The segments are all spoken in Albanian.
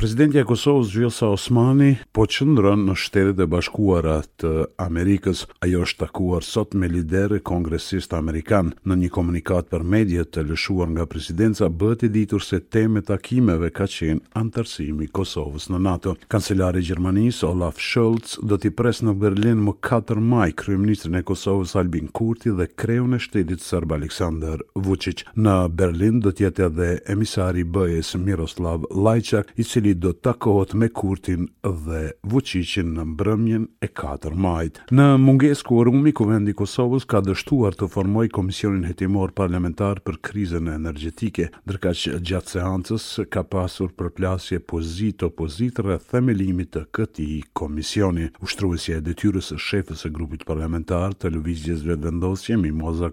Presidentja e Kosovës Vjosa Osmani po qëndron në Shtetet e Bashkuara të Amerikës. Ajo është takuar sot me liderë e kongresistë amerikanë. Në një komunikat për mediet të lëshuar nga presidenca bëhet e ditur se temë e takimeve ka qenë anëtarësimi i Kosovës në NATO. Kancelari i Gjermanisë, Olaf Scholz, do t'i presë në Berlin më katër maj kryeministrin e Kosovës, Albin Kurti dhe kreun e shtetit serb, Aleksandar Vuçiq. Në Berlin do të jetë edhe emisari i BE-së, Miroslav Lajçak, i cili do të takohet me Kurtin dhe Vuçiqin në mbrëmjen e katër majit. Në mungesë kuorumi, Kuvendi i Kosovës ka dështuar të formojë Komisionin Hetimor Parlamentar për krizën energjetike, ndërkaq gjatë seancës ka pasur përplasje pozitë-opozitë rreth themelimit të këtij komisioni. Ushtruesja e detyrës së shefes së grupit parlamentar të Lëvizjes Vetëvendosje, Mimoza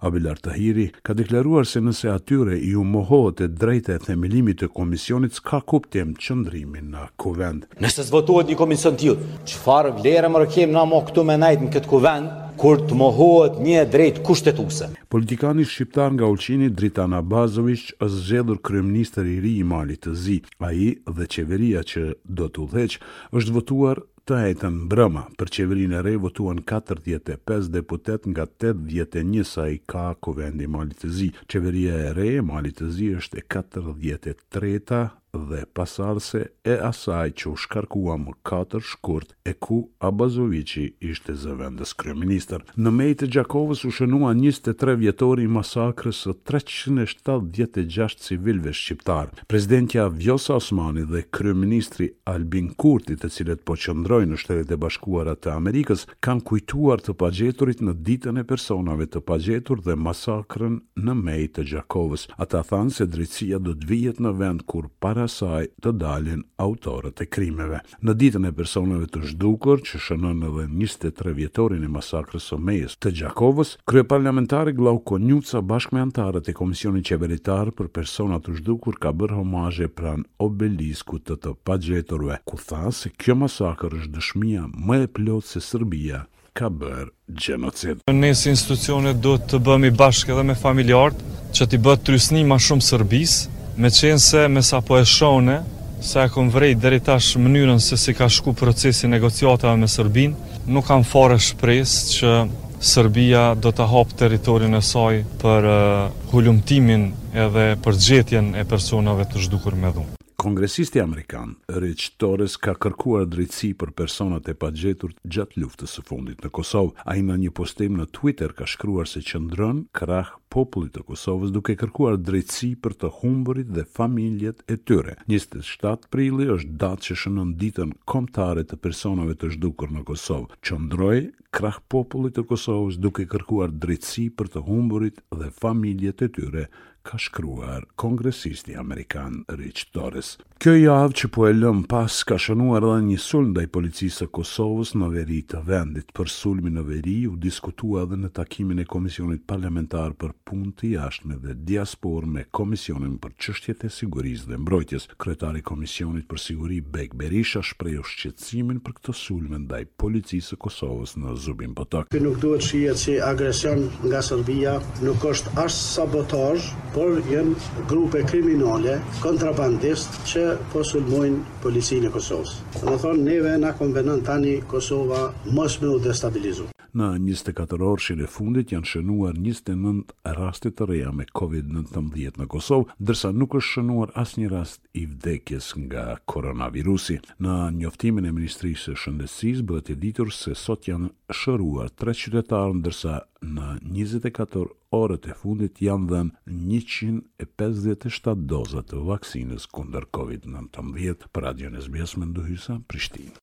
Abelard Tahiri ka deklaruar se nëse atyre iu mohohet e drejta e themelimit të komisionit s'ka kuptim qëndrimi në Kuvend. Nëse s'votohet një komision i tillë, çfarë vlere më kemi na mo këtu me nejt në këtë Kuvend, kur të mohohet një e drejtë kushtetuese. Politikani shqiptar nga Ulqini, Dritan Abazoviq, është zgjedhur kryeministër i ri i Malit të Zi. Ai dhe qeveria që do të udhëheqë, është votuar Të enjten mbrëma, për qeverinë e re votuan katërdhjetë e pesë deputetë nga tetëdhjetë e një sa i ka Kuvendi i Malit të Zi. Qeveria e re e Malit të Zi është e katërdhjetë e treta dhe pasardhëse e asaj që u shkarkua më katër shkurt e ku Abazoviqi ishte zëvendëskryeministër. Në Mejë të Gjakovës u shënua njëzet e tre vjetori i masakrës së treqind e shtatëdhjetë e gjashtë civilëve shqiptarë. Presidentja Vjosa Osmani dhe kryeministri Albin Kurti, të cilët po qëndrojnë në Shtetet e Bashkuara të Amerikës, kanë kujtuar të pagjeturit në Ditën e Personave të Pagjetur dhe masakrën në Mejë të Gjakovës. Ata thanë se drejtësia do të vihet në vend kur para saj të dalin autorët e krimeve. Në ditën e personave të zhdukur, që shënon edhe njëzet e tre vjetorin e masakrës së Mejës të Gjakovës, kryeparlamentari Glauk Konjufca bashkë me anëtarët e Komisionit Qeveritar për Persona të Zhdukur ka bërë homazhe pranë Obeliskut të të Pagjeturve, ku tha se kjo masakër është dëshmia më e plotë se Serbia ka bërë gjenocid. Ne si institucione duhet të bëhemi bashkë edhe me familjarët që t'i bëhet trysni ma shumë Sërbisë, meqenëse me sa po e shoh unë, sa e kom vrejt deri tash mënyrën se si ka shku procesi i negociatave me Sërbinë, nuk kam fare shpresë që Sërbia do ta hapë territorin e saj për hulumtimin edhe për gjetjen e personave të zhdukur me dhunë. Kongresisti amerikan, Ritchie Torres ka kërkuar drejtësi për personat e pagjetur gjatë luftës së fundit në Kosovë. Ai në një postim në Twitter ka shkruar se qëndron krah popullit të Kosovës duke kërkuar drejtësi për të humburit dhe familjet e tyre. Njëzet e shtatë prilli është datë që shënon Ditën Kombëtare të Personave të Zhdukur në Kosovë. Qëndroj krah popullit të Kosovës duke kërkuar drejtësi për të humburit dhe familjet e tyre, ka shkruar kongresisti amerikan Ritchie Torres. Kjo javë që po e lëmë pas ka shënuar edhe një sulm ndaj Policisë së Kosovës në veri të vendit. Për sulmin në veri u diskutua edhe në takimin e Komisionit Parlamentar për Punë të Jashtme dhe Diasporë me Komisionin për Çështjet e Sigurisë dhe Mbrojtjes. Kryetari i Komisionit për Siguri, Bekë Berisha shprehu shqetësim. shqetësimin për këto sulme ndaj Policisë së Kosovës në Zubin Potok. Nuk duhet shihet si agresion nga Serbia, nuk është as sabotazh, por janë grupe kriminale, kontrabandistë që po sulmojnë Policinë e Kosovës. Me thonë neve na konvenon tani Kosova mos me u destabilizu. Në njëzet e katër orëshin e fundit janë shënuar njëzet e nëntë raste të reja me Covid nëntëmbëdhjetë në Kosovë, ndërsa nuk është shënuar asnjë rast i vdekjes nga koronavirusi. Në njoftimin e Ministrisë së Shëndetësisë bëhet e ditur se sot janë shëruar tre qytetarë ndërsa në njëzet e katër orët e fundit janë dhënë njëqind e pesëdhjetë e shtatë doza të vaksinës kundër Covid nëntëmbëdhjetë. Për Radion SBS Mendu Hysa, Prishtinë.